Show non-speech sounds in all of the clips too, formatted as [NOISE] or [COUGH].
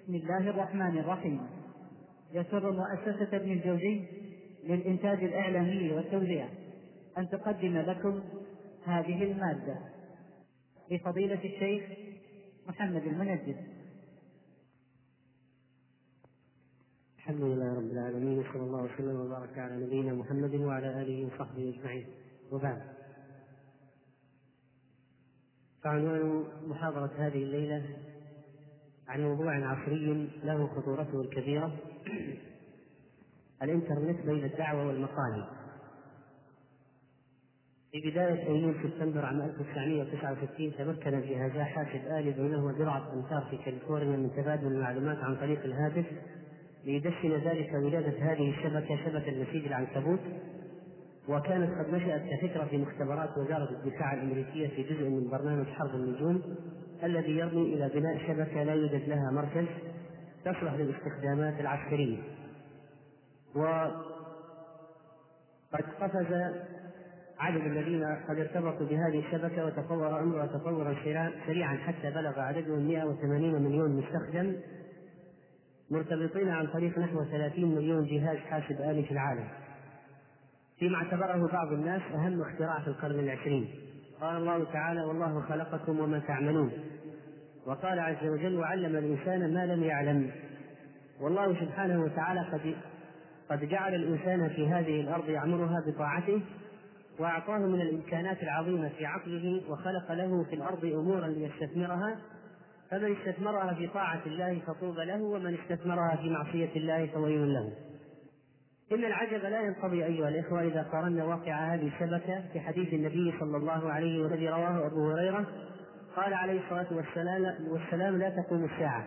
بسم الله الرحمن الرحيم. يسر مؤسسة ابن الجوزي للإنتاج الإعلامي والتوزيع. أن تقدم لكم هذه المادة. لفضيلة الشيخ محمد المنجد. الحمد لله رب العالمين وصلى الله وسلم وبارك على نبينا محمد وعلى آله وصحبه أجمعين. وبعد. فعنوان محاضرة هذه الليلة عن موضوع عصري له خطورته الكبيرة الإنترنت بين الدعوة والمقال في بداية أيام سبتمبر عام 1969 تمكن جهازا حاسب آلي بينه وبضعة أمتار في كاليفورنيا من تبادل المعلومات عن طريق الهاتف ليدشن ذلك ولادة هذه الشبكة شبكة النسيج العنكبوت. وكانت قد نشأت كفكرة في مختبرات وزارة الدفاع الأمريكية في جزء من برنامج حرب النجوم. الذي يرمي إلى بناء شبكة لا يوجد لها مركز تصلح للاستخدامات العسكرية. وقد قفز عدد الذين قد ارتبطوا بهذه الشبكة وتطور أمرها تطورا سريعا حتى بلغ عددهم 180 مليون مستخدم مرتبطين عن طريق نحو 30 مليون جهاز حاسب آلي في العالم. فيما اعتبره بعض الناس أهم اختراع في القرن العشرين. قال الله تعالى والله خلقكم وما تعملون. وقال عز وجل وعلم الإنسان ما لم يعلم. والله سبحانه وتعالى قد قد جعل الإنسان في هذه الأرض يعمرها بطاعته وأعطاه من الإمكانات العظيمة في عقله وخلق له في الأرض أمورا ليستثمرها. فمن استثمرها في طاعة الله فطوبى له ومن استثمرها في معصية الله فويل له. إن العجب لا ينقضي أيها الإخوة إذا قارنا واقع هذه الشبكة في حديث النبي صلى الله عليه وسلم رواه أبو هريرة. قال عليه الصلاة والسلام, والسلام لا تقوم الساعة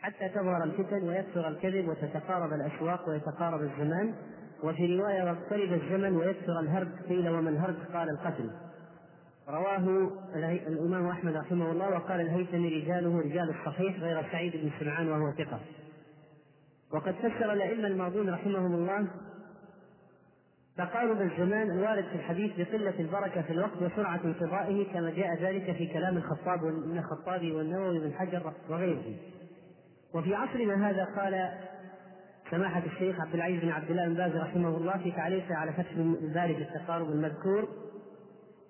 حتى تظهر الفتن ويكثر الكذب وتتقارب الأسواق ويتقارب الزمان. وفي رواية واقترب الزمن ويكثر الهرج قيل وما الهرج قال القتل. رواه الإمام أحمد رحمه الله وقال الهيثمي رجاله رجال الصحيح غير سعيد بن سمعان وهو ثقة. وقد فسر الأئمة الماضون رحمهم الله تقارب الزمان الوارد في الحديث بقلة البركة في الوقت وسرعة انقضائه كما جاء ذلك في كلام الخطاب من الخطابي والنووي بن حجر وغيره. وفي عصرنا هذا قال سماحة الشيخ عبد العزيز بن عبد الله بن باز رحمه الله في تعليقه على فتح في التقارب المذكور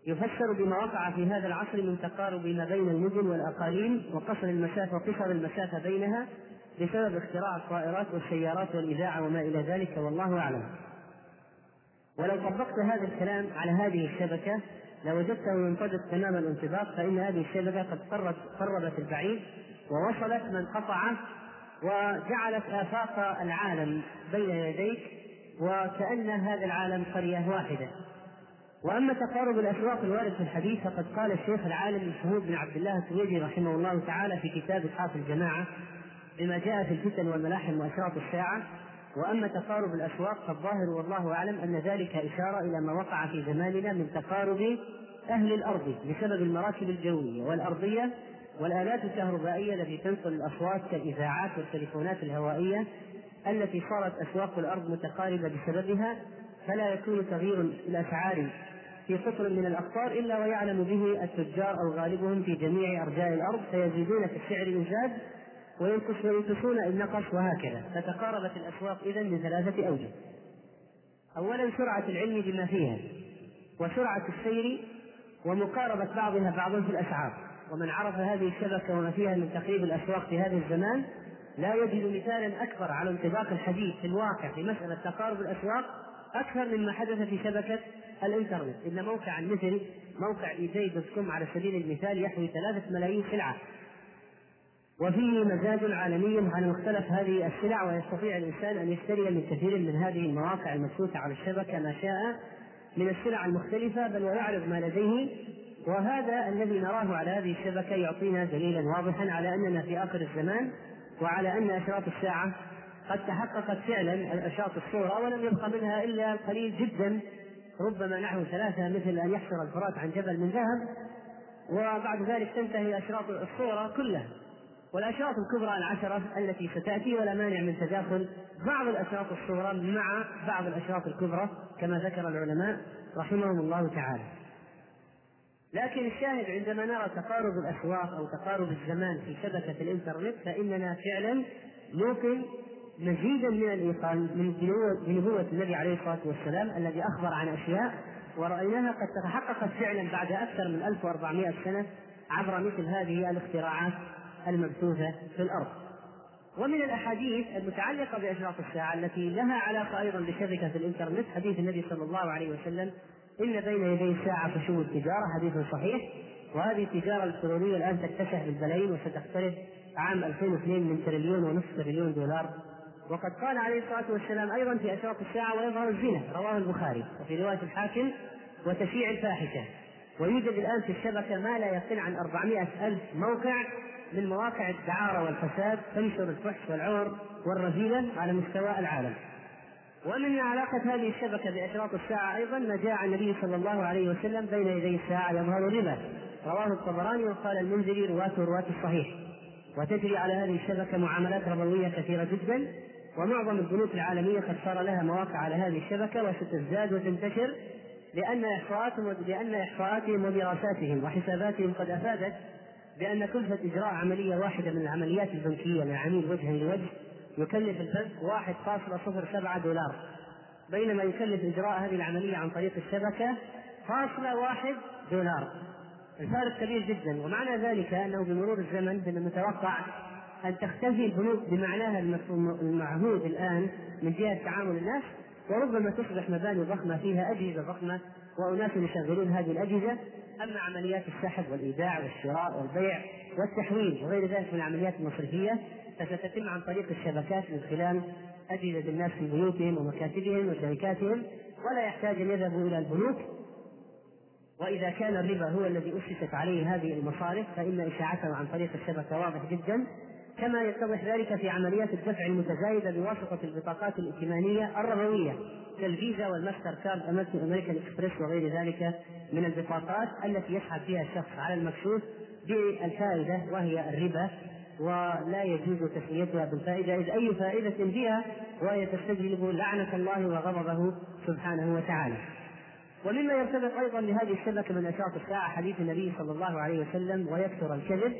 يفسر بما وقع في هذا العصر من تقارب ما بين المدن والأقاليم وقصر المسافة وقصر المسافة بينها بسبب اختراع الطائرات والسيارات والإذاعة وما إلى ذلك والله أعلم ولو طبقت هذا الكلام على هذه الشبكة لوجدته ينطبق تمام الانطباق فإن هذه الشبكة قد قربت قربت البعيد ووصلت من قطع وجعلت آفاق العالم بين يديك وكأن هذا العالم قرية واحدة. وأما تقارب الأسواق الوارد في الحديث فقد قال الشيخ العالم محمود بن عبد الله السويدي رحمه الله تعالى في كتاب إسحاق الجماعة بما جاء في الفتن والملاحم وأشراط الساعة وأما تقارب الأسواق فالظاهر والله أعلم أن ذلك إشارة إلى ما وقع في زماننا من تقارب أهل الأرض بسبب المراكب الجوية والأرضية والآلات الكهربائية التي تنقل الأصوات كالاذاعات والتليفونات الهوائية التي صارت أسواق الأرض متقاربة بسببها فلا يكون تغيير الأسعار في قطر من الأقطار إلا ويعلم به التجار أو غالبهم في جميع أرجاء الأرض فيزيدون في السعر ان زاد وينقص وينقصون ان نقص وهكذا فتقاربت الأسواق اذا من ثلاثة أوجه. اولا سرعة العلم بما فيها وسرعة السير ومقاربة بعضها بعضا في الأسعار. ومن عرف هذه الشبكة وما فيها من تقريب الأسواق في هذا الزمان لا يجد مثالا أكبر على انطباق الحديث في الواقع في مسألة تقارب الأسواق أكثر مما حدث في شبكة الإنترنت. إن موقعا مثل موقع eBay dot com على سبيل المثال يحوي ثلاثة ملايين سلعه وفيه مزاج عالمي على مختلف هذه السلع ويستطيع الإنسان أن يشتري من كثير من هذه المواقع المبثوثة على الشبكة ما شاء من السلع المختلفة بل ويعرض ما لديه. وهذا الذي نراه على هذه الشبكة يعطينا دليلا واضحا على أننا في آخر الزمان وعلى أن أشراط الساعة قد تحققت فعلا أشراط الصورة ولم يبق منها إلا قليل جدا. ربما نحو ثلاثة مثل أن يحفر الفرات عن جبل من ذهب وبعد ذلك تنتهي أشراط الصورة كلها. والأشراط الكبرى العشرة التي ستأتي ولا مانع من تداخل بعض الأشراط الصغرى مع بعض الأشراط الكبرى كما ذكر العلماء رحمهم الله تعالى. لكن الشاهد عندما نرى تقارب الاسواق أو تقارب الزمان في شبكة الإنترنت فإننا فعلا نوقن مزيدا من الإيقان من بنبوه النبي عليه الصلاة والسلام الذي أخبر عن أشياء ورأيناها قد تتحققت فعلا بعد أكثر من 1400 سنة عبر مثل هذه الاختراعات المبثوثة في الأرض. ومن الأحاديث المتعلقة بأشراط الساعة التي لها علاقة أيضا بشبكة الإنترنت حديث النبي صلى الله عليه وسلم إن بين يدي الساعة فشو التجارة حديث صحيح. وهذه التجارة الإلكترونية الآن تكتسح بالبلايين وستقترب عام 2002 من تريليون ونصف تريليون دولار. وقد قال عليه الصلاة والسلام أيضا في أشراط الساعة ويظهر الزنا رواه البخاري. وفي رواية الحاكم وتشيع الفاحشة. ويوجد الآن في الشبكة ما لا يقل عن 400 ألف موقع من مواقع الدعارة والفساد تنشر الفحش والعور والرذيلة على مستوى العالم. ومن علاقة هذه الشبكة بأشراط الساعة أيضا ما جاء النبي صلى الله عليه وسلم بين يدي الساعة يظهر الربا رواه الطبراني وقال المنذري رواة رواة الصحيح. وتجري على هذه الشبكة معاملات ربوية كثيرة جدا ومعظم البنوك العالمية قد صار لها مواقع على هذه الشبكة وستزداد وتنتشر لأن إحصاءاتهم لأن إحصاءاتهم ودراساتهم وحساباتهم قد أفادت بأن كلفة إجراء عملية واحدة من العمليات البنكية للعميل وجها لوجه يكلف البنك 1.07 دولار. بينما يكلف إجراء هذه العملية عن طريق الشبكة فاصلة واحد دولار. الفارق كبير جدا ومعنى ذلك أنه بمرور الزمن من المتوقع أن تختفي البنوك بمعناها المعهود الآن من جهة تعامل الناس وربما تصبح مباني ضخمة فيها أجهزة ضخمة وأناس يشغلون هذه الأجهزة. أما عمليات السحب والإيداع والشراء والبيع والتحويل وغير ذلك من العمليات المصرفية فستتم عن طريق الشبكات من خلال أجهزة الناس في بيوتهم ومكاتبهم وشركاتهم ولا يحتاج أن يذهبوا إلى البنوك. وإذا كان الربا هو الذي أسست عليه هذه المصارف فإن إشاعته عن طريق الشبكة واضح جدا. كما يتضح ذلك في عمليات الدفع المتزايدة بواسطة البطاقات الائتمانية الربوية كالفيزا والماستر كارد أمريكان إكسبريس وغير ذلك من البطاقات التي يسحب فيها الشخص على المكشوف بالفائدة وهي الربا ولا يجوز تسميتها بالفائدة إذ أي فائدة فيها وهي تستجلب لعنة الله وغضبه سبحانه وتعالى. ومما يرتبط أيضا بهذه الشبكة من أشراط الساعة حديث النبي صلى الله عليه وسلم ويكثر الكذب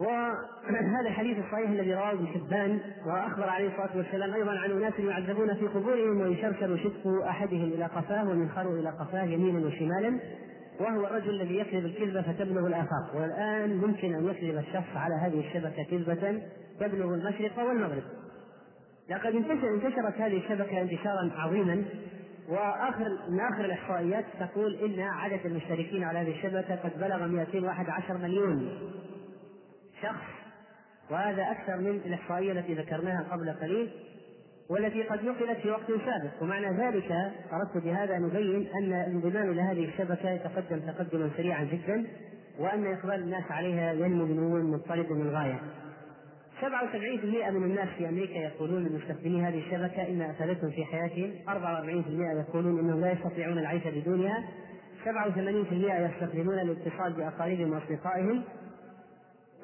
وهذا الحديث الصحيح الذي رواه ابن حبان وأخبر عليه الصلاة والسلام أيضا عن أناس يعذبون في قبورهم ويشرشر شدق أحدهم إلى قفاه ومنخر إلى قفاه يمينا وشمالا وهو الرجل الذي يكذب الكذبه فتبلغ الآفاق. والآن ممكن أن يكذب الشخص على هذه الشبكة كذبة تبلغ المشرق والمغرب. لقد انتشر انتشرت هذه الشبكة انتشارا عظيما واخر من آخر الإحصائيات تقول إن عدد المشتركين على هذه الشبكة قد بلغ 211 مليون. شخص وهذا أكثر من الإحصائية التي ذكرناها قبل قليل والتي قد نقلت في وقت سابق. ومعنى ذلك أردت بهذا أن أبين أن الانضمام إلى هذه الشبكة يتقدم تقدما سريعا جدا وأن إقبال الناس عليها ينمو بنمو مضطرد للغاية 77% من الناس في أمريكا يقولون من مستخدمي هذه الشبكة ان أفادتهم في حياتهم، 44% يقولون إنهم لا يستطيعون العيش بدونها، 87% يستخدمون الاتصال بأقاربهم وأصدقائهم،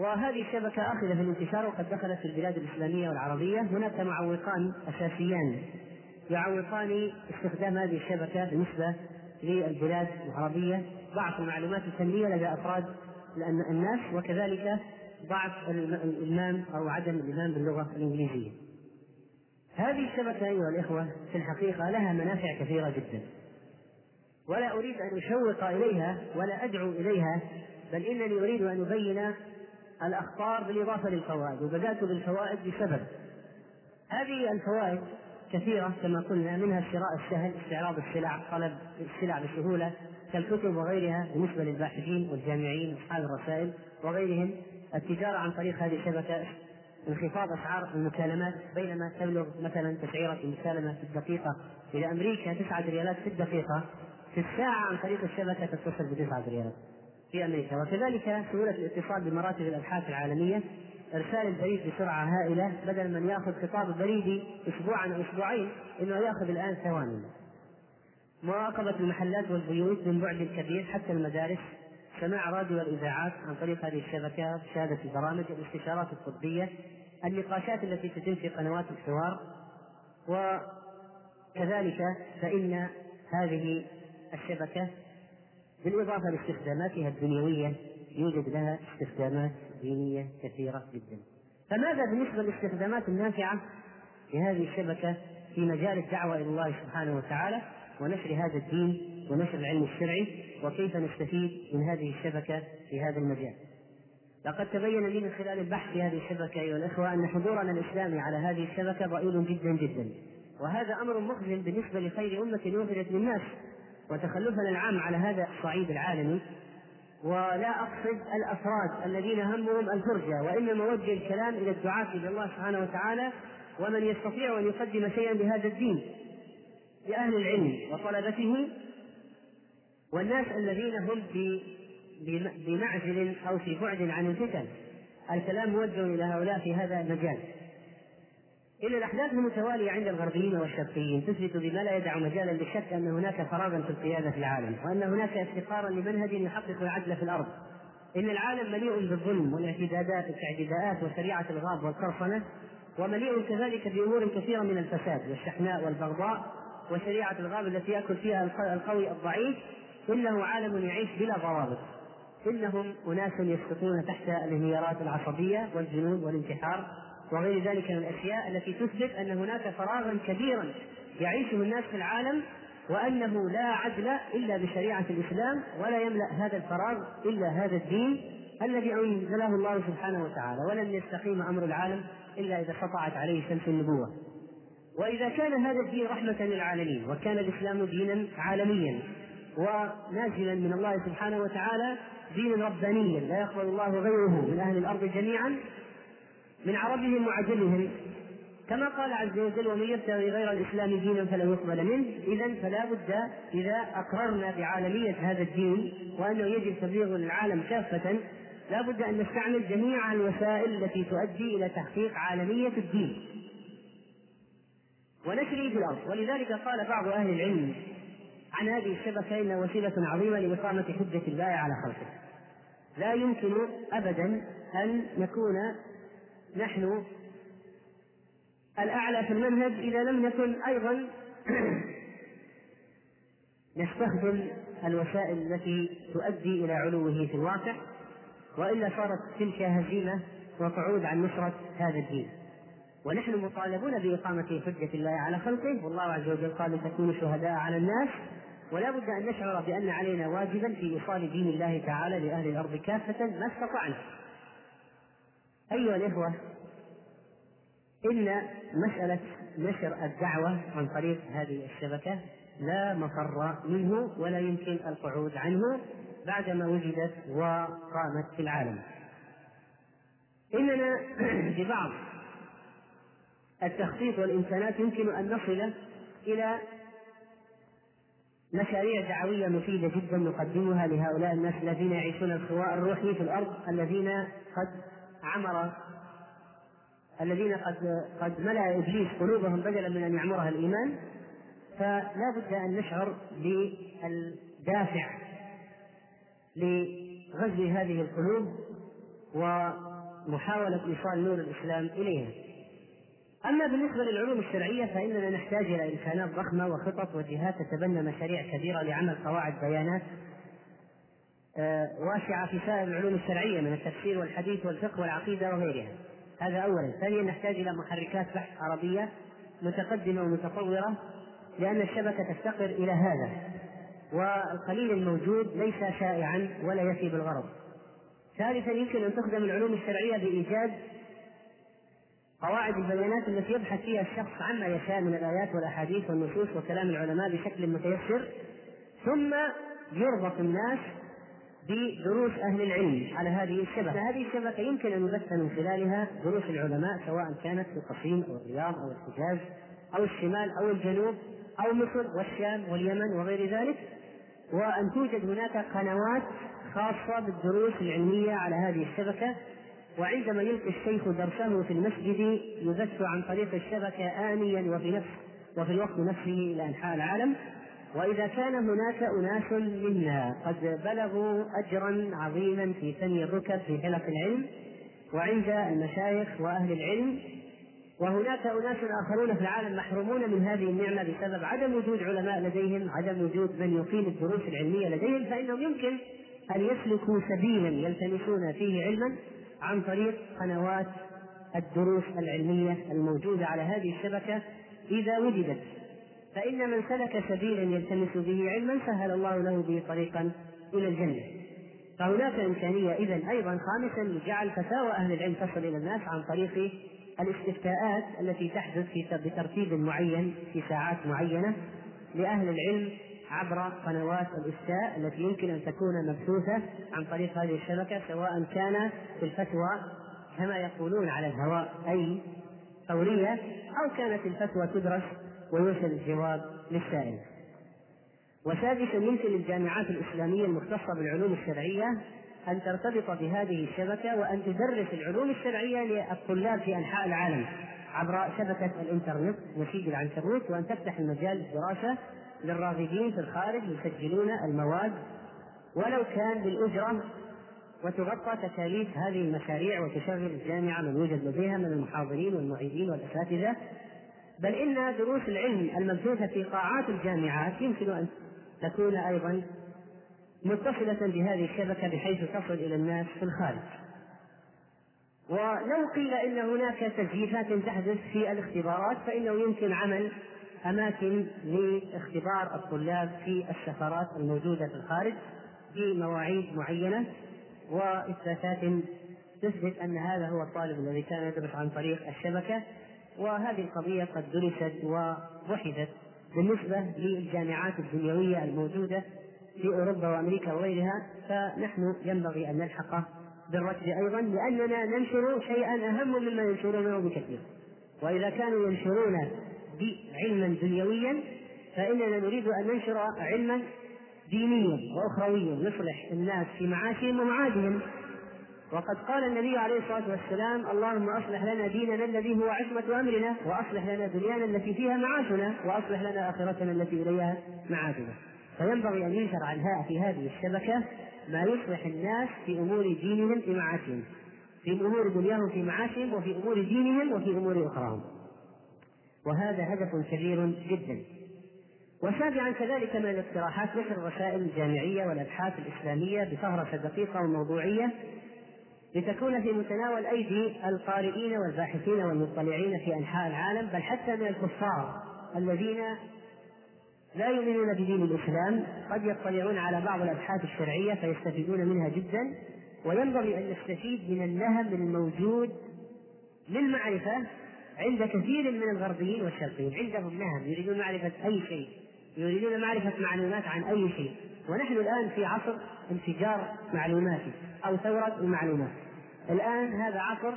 وهذه الشبكة آخذة في الانتشار وقد دخلت في البلاد الإسلامية والعربية. هناك معوقان أساسيان يعوقان استخدام هذه الشبكة بالنسبة للبلاد العربية. ضعف المعلومات الفنية لدى أفراد الناس وكذلك ضعف الإلمام أو عدم الإلمام باللغة الإنجليزية. هذه الشبكة أيها الإخوة في الحقيقة لها منافع كثيرة جدا. ولا أريد أن أشوق إليها ولا أدعو إليها بل إنني أريد أن أبين الأخطار بالإضافة للفوائد وبدأت بالفوائد بسبب. هذه الفوائد كثيرة كما قلنا منها الشراء السهل استعراض السلع طلب السلع بسهولة كالكتب وغيرها بالنسبة للباحثين والجامعين أصحاب الرسائل وغيرهم. التجارة عن طريق هذه الشبكة انخفاض أسعار المكالمات بينما تبلغ مثلا تسعيرة المكالمة في الدقيقة. إلى أمريكا تسعة ريالات في الدقيقة. في الساعة عن طريق الشبكة تتصل بتسعة ريالات. في أمريكا. وكذلك سهولة الاتصال بمراتب الابحاث العالمية. إرسال البريد بسرعة هائلة بدل من يأخذ خطاب بريدي اسبوعا أو أسبوعين إنه يأخذ الآن ثواني. مراقبة المحلات والبيوت من بعد كبير حتى المدارس. سماع راديو والإذاعات عن طريق هذه الشبكات مشاهدة البرامج الاستشارات الطبية النقاشات التي تتم في قنوات الحوار. وكذلك فإن هذه الشبكة بالإضافة لاستخداماتها الدنيوية يوجد لها استخدامات دينية كثيرة جدا. فماذا بالنسبة للاستخدامات النافعة لهذه الشبكة في مجال الدعوة إلى الله سبحانه وتعالى ونشر هذا الدين ونشر العلم الشرعي؟ وكيف نستفيد من هذه الشبكة في هذا المجال؟ لقد تبين لي من خلال البحث في هذه الشبكة أيها الأخوة أن حضورنا الإسلامي على هذه الشبكة ضئيل جدا جدا. وهذا أمر محزن بالنسبة لخير أمة وفدت للناس. وتخلفنا العام على هذا الصعيد العالمي ولا أقصد الأفراد الذين همهم الفرجة وإنما وجه الكلام إلى الدعاة إلى الله سبحانه وتعالى ومن يستطيع أن يقدم شيئا بهذا الدين لأهل العلم وطلبته والناس الذين هم في بمعزل أو في بعد عن الفتن. الكلام موجه إلى هؤلاء في هذا المجال. إن الأحداث المتوالية عند الغربيين والشرقيين تثبت بما لا يدع مجالا للشك أن هناك فراغا في القيادة في العالم وأن هناك افتقارا لمنهج يحقق العدل في الأرض. إن العالم مليء بالظلم والاعتدادات الاعتداءات وشريعة الغاب والقرصنة ومليء كذلك بأمور كثيرة من الفساد والشحناء والبغضاء وشريعة الغاب التي يأكل فيها القوي الضعيف إنه عالم يعيش بلا ضوابط. إنهم أناس يسقطون تحت الانهيارات العصبية والجنون والانتحار وغير ذلك من الأشياء التي تثبت أن هناك فراغا كبيرا يعيشه الناس في العالم وأنه لا عدل إلا بشريعة الإسلام ولا يملأ هذا الفراغ إلا هذا الدين الذي أنزله الله سبحانه وتعالى ولن يستقيم أمر العالم إلا إذا سطعت عليه شمس النبوة. وإذا كان هذا الدين رحمة للعالمين وكان الإسلام دينا عالميا ونازلا من الله سبحانه وتعالى دينا ربانيا لا يقبل الله غيره من أهل الأرض جميعا من عربهم وعجمهم. كما قال عز وجل ومن يبتغي غير الإسلام دينا فلن يقبل منه. اذا فلا بد إذا أقررنا بعالمية هذا الدين وأنه يجب تبليغه للعالم كافة لا بد أن نستعمل جميع الوسائل التي تؤدي إلى تحقيق عالمية الدين. ونشره في الأرض. ولذلك قال بعض أهل العلم عن هذه الشبكة انها وسيلة عظيمة لإقامة حجة الله على خلقه. لا يمكن ابدا أن نكون نحن الأعلى في المنهج إذا لم نكن أيضا [CLEARS THROAT] نستخدم الوسائل التي تؤدي إلى علوه في الواقع وإلا صارت تلك هزيمة وقعود عن نصرة هذا الدين. ونحن مطالبون بإقامة حجة الله على خلقه والله عز وجل قال لتكونوا شهداء على الناس ولا بد أن نشعر بأن علينا واجبا في إيصال دين الله تعالى لأهل الأرض كافة ما استطعنا. أيها الإخوة إن مسألة نشر الدعوة عن طريق هذه الشبكة لا مفر منه ولا يمكن القعود عنه بعدما وجدت وقامت في العالم. إننا [CLEARS THROAT] ببعض التخطيط والإمكانات يمكن أن نصل إلى مشاريع دعوية مفيدة جدا نقدمها لهؤلاء الناس الذين يعيشون الخواء الروحي في الأرض الذين قد عمر الذين قد قد ملأ إبليس قلوبهم بدلا من أن يعمرها الإيمان فلا بد أن نشعر بالدافع لغزو هذه القلوب ومحاولة إيصال نور الإسلام إليها. أما بالنسبة للعلوم الشرعية فإننا نحتاج إلى إمكانات ضخمة وخطط وجهات تتبنى مشاريع كبيرة لعمل قواعد بيانات واسعة في سائر العلوم الشرعية من التفسير والحديث والفقه والعقيدة وغيرها. هذا أولا. ثانيا نحتاج إلى محركات بحث عربية متقدمة ومتطورة لأن الشبكة تفتقر إلى هذا. والقليل الموجود ليس شائعا ولا يفي بالغرض. ثالثا يمكن أن تخدم العلوم الشرعية بإيجاد قواعد البيانات التي يبحث فيها الشخص عما يشاء من الآيات والأحاديث والنصوص وكلام العلماء بشكل متيسر. ثم يربط الناس بدروس أهل العلم على هذه الشبكة. هذه الشبكة يمكن أن يبث من خلالها دروس العلماء سواء كانت في القصيم أو الرياض أو الحجاز أو الشمال أو الجنوب أو مصر والشام واليمن وغير ذلك. وأن توجد هناك قنوات خاصة بالدروس العلمية على هذه الشبكة. وعندما يلقي الشيخ درسه في المسجد يبث عن طريق الشبكة آنيا وفي نفس وفي الوقت نفسه إلى أنحاء العالم. وإذا كان هناك أناس منا قد بلغوا أجرا عظيما في ثني الركب في حلق العلم وعند المشايخ وأهل العلم وهناك أناس آخرون في العالم محرومون من هذه النعمة بسبب عدم وجود علماء لديهم عدم وجود من يقيم الدروس العلمية لديهم فإنهم يمكن أن يسلكوا سبيلا يلتمسون فيه علما عن طريق قنوات الدروس العلمية الموجودة على هذه الشبكة إذا وجدت فإن من سلك سبيلا يلتمس به علما سهل الله له به طريقا إلى الجنة. فهناك إمكانية إذا أيضا خامسا لجعل فتاوى أهل العلم تصل إلى الناس عن طريق الاستفتاءات التي تحدث في بترتيب معين في ساعات معينة لأهل العلم عبر قنوات الإفتاء التي يمكن أن تكون مبثوثة عن طريق هذه الشبكة سواء كان في الفتوى كما يقولون على الهواء أي فورية أو كانت الفتوى تدرس ويوصل الجواب للسائل. وسادسا يمكن للجامعات الإسلامية المختصة بالعلوم الشرعية أن ترتبط بهذه الشبكة وأن تدرس العلوم الشرعية للطلاب في أنحاء العالم عبر شبكة الإنترنت. نسيج العنكبوت وأن تفتح المجال للدراسة للراغبين في الخارج يسجلون المواد. ولو كان بالأجرة وتغطى تكاليف هذه المشاريع وتشغل الجامعة من يوجد لديها من المحاضرين والمعيدين والأساتذة بل إن دروس العلم المبثوثة في قاعات الجامعات يمكن أن تكون أيضا متصلة بهذه الشبكة بحيث تصل إلى الناس في الخارج. ولو قيل إن هناك تزييفات تحدث في الاختبارات فإنه يمكن عمل أماكن لاختبار الطلاب في السفارات الموجودة في الخارج بمواعيد معينة وإثباتات تثبت أن هذا هو الطالب الذي كان يدرس عن طريق الشبكة. وهذه القضية قد درست وبحثت بالنسبة للجامعات الدنيوية الموجودة في أوروبا وأمريكا وغيرها فنحن ينبغي أن نلحق بالركب أيضا لأننا ننشر شيئا أهم مما ينشرونه بكثير. وإذا كانوا ينشرون علما دنيويا فإننا نريد أن ننشر علما دينيا وأخرويا يصلح الناس في معاشهم ومعادهم. وقد قال النبي عليه الصلاة والسلام اللهم أصلح لنا ديننا الذي هو عصمة أمرنا وأصلح لنا دنيانا التي فيها معاشنا وأصلح لنا آخرتنا التي إليها معادنا. فينبغي أن ينشر عنها في هذه الشبكة ما يصلح الناس في أمور دينهم في معاشهم في أمور دنياهم في معاشهم وفي أمور دينهم وفي أمور أخراهم. وهذا هدف كبير جدا. وسابعا كذلك من الاقتراحات نشر الرسائل الجامعية والأبحاث الإسلامية بفهرسة دقيقة وموضوعية لتكون في متناول أيدي القارئين والباحثين والمطلعين في أنحاء العالم بل حتى من الكفار الذين لا يؤمنون بدين الإسلام قد يطلعون على بعض الأبحاث الشرعية فيستفيدون منها جدا وينبغي أن نستفيد من النهم الموجود للمعرفة عند كثير من الغربيين والشرقيين. عندهم نهم يريدون معرفة أي شيء يريدون معرفة معلومات عن أي شيء. ونحن الآن في عصر انفجار معلوماتي أو ثورة المعلومات. الآن هذا عصر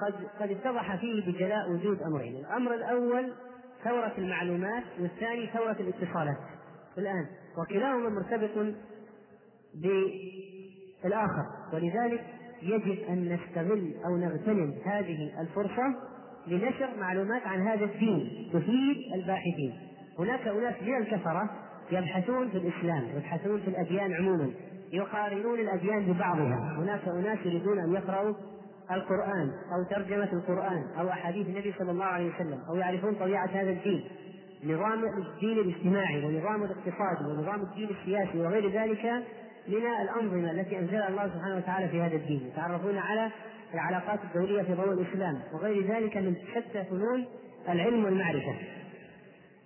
قد قد اتضح فيه بجلاء وجود أمرين الأمر الأول ثورة المعلومات والثاني ثورة الاتصالات. الآن وكلاهما مرتبط بالآخر ولذلك يجب أن نستغل أو نغتنم هذه الفرصة لنشر معلومات عن هذا الدين تفيد الباحثين. هناك أناس من الكفرة يبحثون في الإسلام يبحثون في الأديان عموما. يقارنون الأديان ببعضها. هناك أناس يريدون أن يقرأوا القرآن أو ترجمة القرآن أو أحاديث النبي صلى الله عليه وسلم أو يعرفون طبيعة هذا الدين. نظام الدين الاجتماعي ونظام الاقتصاد ونظام الدين السياسي وغير ذلك من الأنظمة التي أنزلها الله سبحانه وتعالى في هذا الدين. يتعرفون على العلاقات الدولية في ضوء الإسلام وغير ذلك من شتى فنون العلم والمعرفة.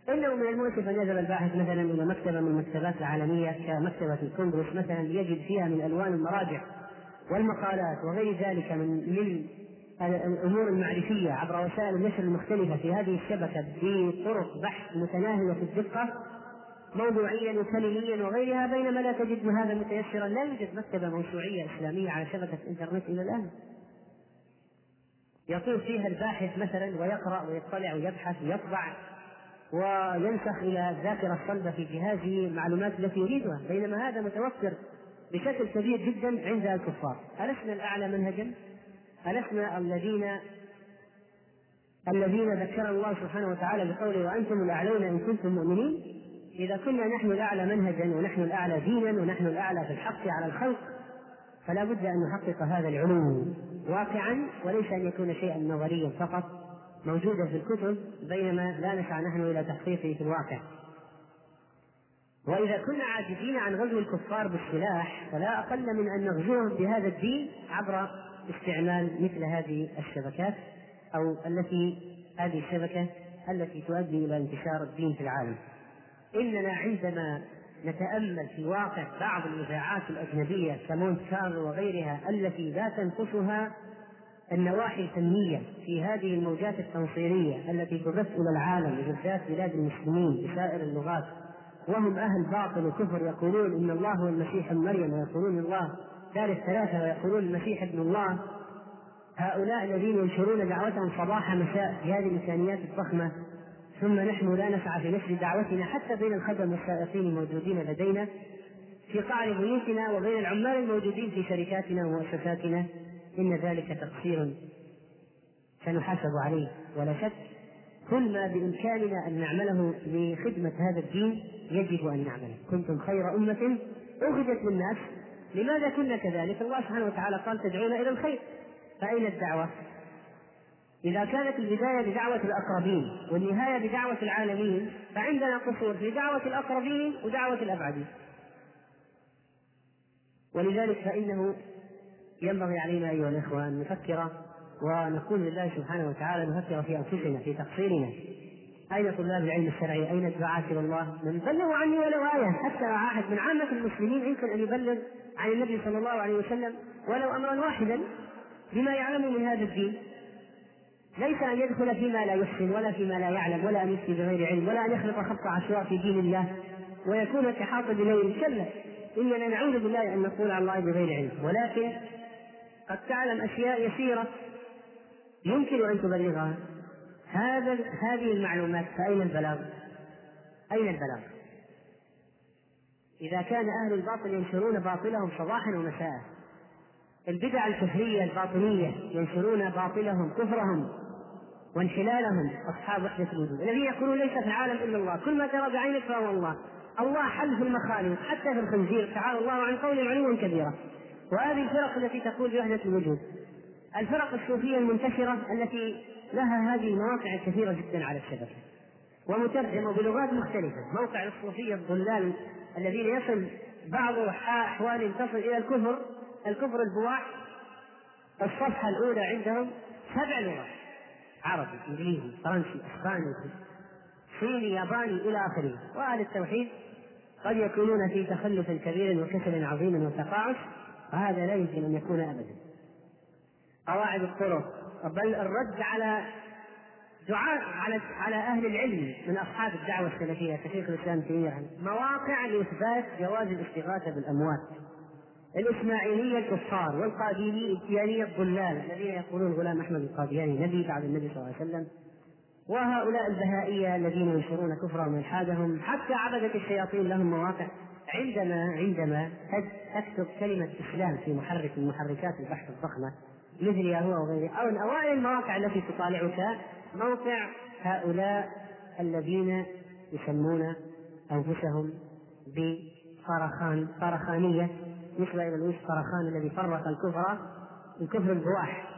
إنه من المؤسف أن يذهب الباحث مثلا إلى مكتبة من المكتبات العالمية كمكتبة الكونغرس مثلا ليجد فيها من ألوان المراجع والمقالات وغير ذلك من الأمور المعرفية عبر وسائل النشر المختلفة في هذه الشبكة بطرق بحث متناهية الدقة موضوعيا وكلميا وغيرها بينما لا تجد هذا متيسرا. لا يوجد مكتبة موسوعية إسلامية على شبكة انترنت إلى الآن. يطوف فيها الباحث مثلا ويقرأ ويطلع ويبحث ويطبع وينسخ إلى الذاكرة الصلبة في جهازه المعلومات التي يريدها بينما هذا متوفر بشكل كبير جدا عند الكفار. ألسنا الأعلى منهجا؟ ألسنا الذين الذين ذكر الله سبحانه وتعالى بقوله وأنتم الأعلون إن كنتم مؤمنين. إذا كنا نحن الأعلى منهجا ونحن الأعلى دينا ونحن الأعلى في الحق على الخلق فلا بد أن نحقق هذا العلو واقعا وليس أن يكون شيئا نظريا فقط. موجودا في الكتب بينما لا نسعى نحن إلى تحقيقه في الواقع. وإذا كنا عاجزين عن غزو الكفار بالسلاح فلا أقل من أن نغزوهم بهذا الدين عبر استعمال مثل هذه الشبكات أو التي هذه الشبكة التي تؤدي إلى انتشار الدين في العالم. إننا عندما نتأمل في واقع بعض الإذاعات الأجنبية كمونت كارلو وغيرها التي لا تنقصها النواحي الفنية في هذه الموجات التنصيرية التي تبث إلى العالم وبالذات بلاد المسلمين بسائر اللغات وهم أهل باطل وكفر يقولون إن الله هو المسيح ابن مريم ويقولون الله ثالث ثلاثة ويقولون المسيح ابن الله. هؤلاء الذين ينشرون دعوتهم صباح مساء في هذه الإمكانيات الضخمة ثم نحن لا نسعى في نشر دعوتنا حتى بين الخدم والسائقين الموجودين لدينا في قعر بيوتنا وبين العمال الموجودين في شركاتنا ومؤسساتنا. إن ذلك تقصير سنحاسب عليه. ولا شك كل ما بإمكاننا أن نعمله لخدمة هذا الدين يجب أن نعمله. كنتم خير أمة أخرجت للناس لماذا كنا كذلك؟ الله سبحانه وتعالى قال تدعون إلى الخير. فأين الدعوة؟ إذا كانت البداية بدعوة الأقربين والنهاية بدعوة العالمين فعندنا قصور في دعوة الأقربين ودعوة الأبعدين. ولذلك فإنه ينبغي علينا أيها الإخوة أن نفكر ونقول لله سبحانه وتعالى نفكر في أنفسنا في تقصيرنا أين طلاب العلم الشرعي؟ أين الدعاة إلى الله؟ من بلغوا عني ولو آية حتى واحد من عامة المسلمين يمكن أن يبلغ عن النبي صلى الله عليه وسلم ولو أمرا واحدا بما يعلم من هذا الدين ليس أن يدخل فيما لا يحسن ولا فيما لا يعلم ولا أن يفتي بغير علم ولا أن يخلق خط عشواء في دين الله ويكون كحاطب ليل كلا إننا نعوذ بالله أن نقول على الله بغير علم ولكن قد تعلم أشياء يسيرة يمكن أن تبلغها. هذا هذه المعلومات فأين البلاغ؟ أين البلاغ؟ إذا كان أهل الباطل ينشرون باطلهم صباحا ومساء البدع الكفرية الباطنية ينشرون باطلهم كفرهم وانحلالهم. أصحاب وحدة الوجود الذين يقولون ليس في العالم إلا الله كل ما ترى بعينك فهو الله. الله حل في المخالق حتى في الخنزير. تعالى الله عن قول علوا كبيرا. وهذه الفرق التي تقول بوحدة الوجود. الفرق الصوفية المنتشرة التي لها هذه المواقع الكثيرة جدا على الشبكة. ومترجمة بلغات مختلفة. موقع الصوفية الضلال الذين يصل بعض أحوال تصل إلى الكفر الكفر البواح. الصفحة الأولى عندهم سبع لغات. عربي إنجليزي فرنسي أسباني صيني ياباني إلى آخره. وأهل التوحيد قد يكونون في تخلف كبير وكسل عظيم وتقاعس. وهذا لا يمكن أن يكون أبدا. قواعد الطرق. بل الرد على دعاء على على أهل العلم من أصحاب الدعوة السلفية كشيخ الإسلام تيمية مواقع لإثبات جواز الاستغاثة بالأموات. الإسماعيلية الكفار والقاديانيه الضلال الذين يقولون غلام أحمد القادياني نبي بعد النبي صلى الله عليه وسلم. وهؤلاء البهائية الذين ينشرون كفرهم وإلحادهم حتى عبده الشياطين لهم مواقع. عندما عندما تكتب كلمة اسلام في محرك من محركات البحث الضخمة مثل ياهو وغيره أو من أوائل المواقع التي تطالعك موقع هؤلاء الذين يسمون أنفسهم بفرخان فرخانية نسبة إلى لويس فرخان الذي فرق الكفر الكفر البواح.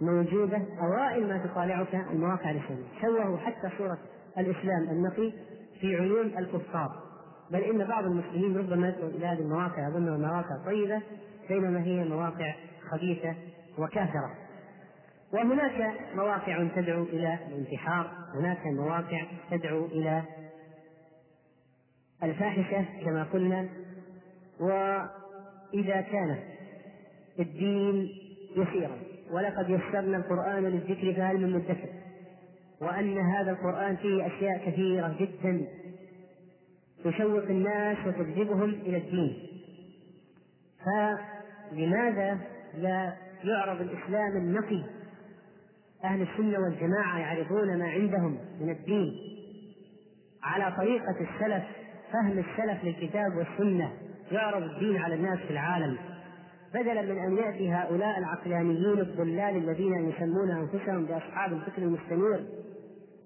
موجودة أوائل ما تطالعك المواقع الإسلامية. شوهوا حتى صوره الإسلام النقي في عيون الكفار. بل إن بعض المسلمين ربما يدخل إلى هذه المواقع يظنها مواقع طيبة بينما هي مواقع خبيثة وكافرة. وهناك مواقع تدعو إلى الانتحار هناك مواقع تدعو إلى الفاحشة كما قلنا. وإذا كان الدين يسيرا ولقد يسرنا القرآن للذكر فهل من مدكر وأن هذا القرآن فيه أشياء كثيرة جدا. تشوق الناس وتجذبهم إلى الدين. فلماذا لا يعرض الإسلام النقي؟ أهل السنة والجماعة يعرضون ما عندهم من الدين على طريقة السلف فهم السلف للكتاب والسنة. يعرض الدين على الناس في العالم. بدلا من أن يأتي هؤلاء العقلانيين الضلال الذين يسمون أنفسهم بأصحاب الفكر المستنير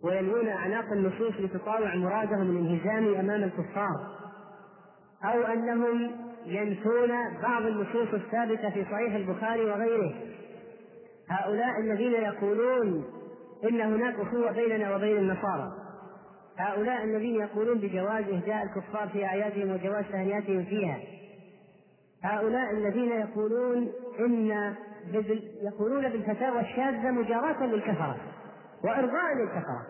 ويلوون أعناق النصوص لتطاوع مرادهم الانهزامي أمام الكفار أو أنهم ينفون بعض النصوص الثابتة في صحيح البخاري وغيره. هؤلاء الذين يقولون إن هناك أخوة بيننا وبين النصارى هؤلاء الذين يقولون بجواز إهداء الكفار في أعيادهم وجواز تهنئتهم فيها هؤلاء الذين يقولون إن يقولون بالفتاوى الشاذة مجاراة للكفرة. وإرضاء للكفرة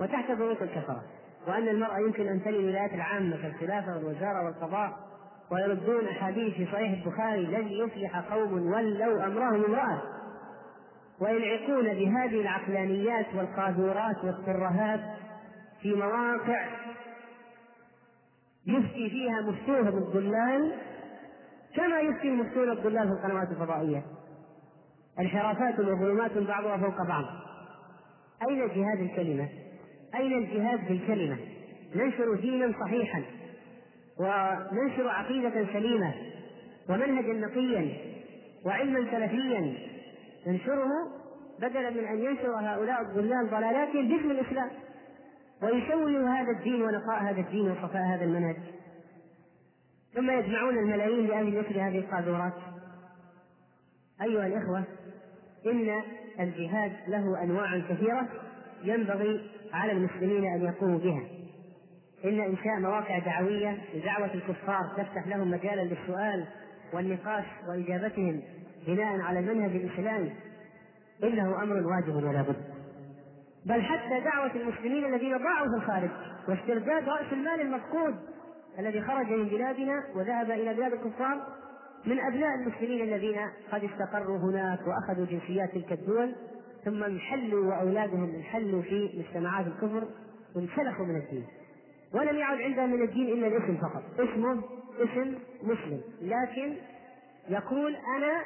وتحت ضغوط الكفرة. وأن المرأة يمكن أن تلي الولايات العامة كالخلافة والوزارة والقضاء ويردون أحاديث في صحيح البخاري لن يفلح قوم ولوا أمرهم امرأة. وينعقون بهذه العقلانيات والقاذورات والترهات في مواقع يفتي فيها مفتوه بالضلال كما يفتي المفتون الضلال في القنوات الفضائية. انحرافات وظلمات بعضها فوق بعض. أين جهاد الكلمة؟ أين الجهاد بالكلمة؟ ننشر دينا صحيحا وننشر عقيدة سليمة ومنهجا نقيا وعلما سلفيا ننشره بدلا من أن ينشر هؤلاء الضلال ضلالاتهم باسم الإسلام ويسوي هذا الدين ونقاء هذا الدين وصفاء هذا المنهج ثم يجمعون الملايين لأجل مثل هذه القاذورات أيها الإخوة إن الجهاد له أنواع كثيرة ينبغي على المسلمين أن يقوموا بها. إن إنشاء مواقع دعوية لدعوة الكفار تفتح لهم مجالا للسؤال والنقاش وإجابتهم بناء على المنهج الإسلامي إنه أمر واجب ولا بد. بل حتى دعوة المسلمين الذين ضاعوا في الخارج واسترداد رأس المال المفقود الذي خرج من بلادنا وذهب إلى بلاد الكفار من أبناء المسلمين الذين قد استقروا هناك وأخذوا جنسيات تلك الدول ثم انحلوا وأولادهم انحلوا في مجتمعات الكفر وانسلخوا من الدين. ولم يعد عندهم من الدين إلا الاسم فقط. اسمه اسم مسلم. لكن يقول أنا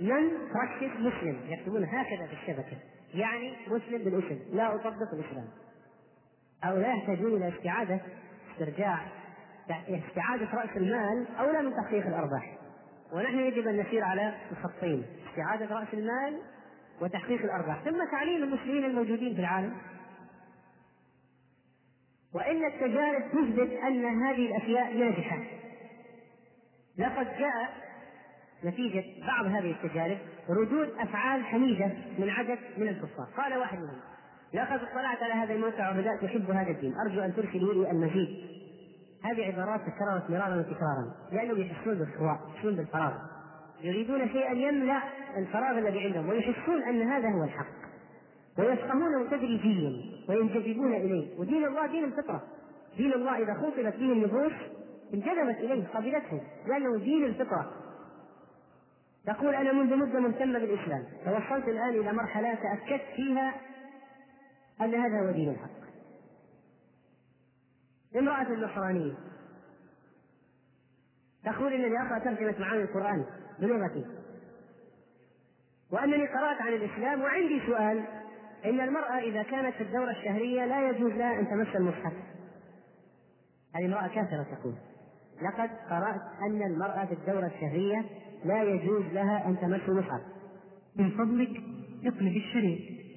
من براكتس مسلم يكتبون هكذا في الشبكة. يعني مسلم بالاسم. لا أطبق الإسلام. أو لا يحتاجون إلى استعادة استرجاع استعادة رأس المال أولى من تحقيق الأرباح. ونحن يجب أن نسير على الخطين. استعادة رأس المال وتحقيق الأرباح. ثم تعليم المسلمين الموجودين في العالم. وإن التجارب تثبت أن هذه الأشياء ناجحة. لقد جاء نتيجة بعض هذه التجارب ردود أفعال حميدة من عدد من الكفار. قال واحد منهم لقد اطلعت على هذا الموقع وبدأت أحب هذا الدين. أرجو أن ترسلوا لي المزيد هذه عبارات تكررت مرارا وتكرارا لأنهم يحسون بالخواء يحسون بالفراغ. يريدون شيئا يملأ الفراغ الذي عندهم ويحسون أن هذا هو الحق. ويفهمونه تدريجيا وينجذبون إليه. ودين الله دين الفطرة. دين الله إذا خطبت به النفوس انجذبت إليه قبلته لأنه دين الفطرة. تقول أنا منذ مدة مهتمة بالإسلام. توصلت الآن إلى مرحلة تأكدت فيها أن هذا هو دين الحق. امرأة نصرانية تقول إنني أقرأ ترجمة معاني القرآن بلغتي. وأنني قرأت عن الإسلام وعندي سؤال. إن المرأة إذا كانت في الدورة الشهرية لا يجوز لها أن تمس المصحف. هذه امرأة كافرة تقول. لقد قرأت أن المرأة في الدورة الشهرية لا يجوز لها أن تمس المصحف. من فضلك اقلب الشريط.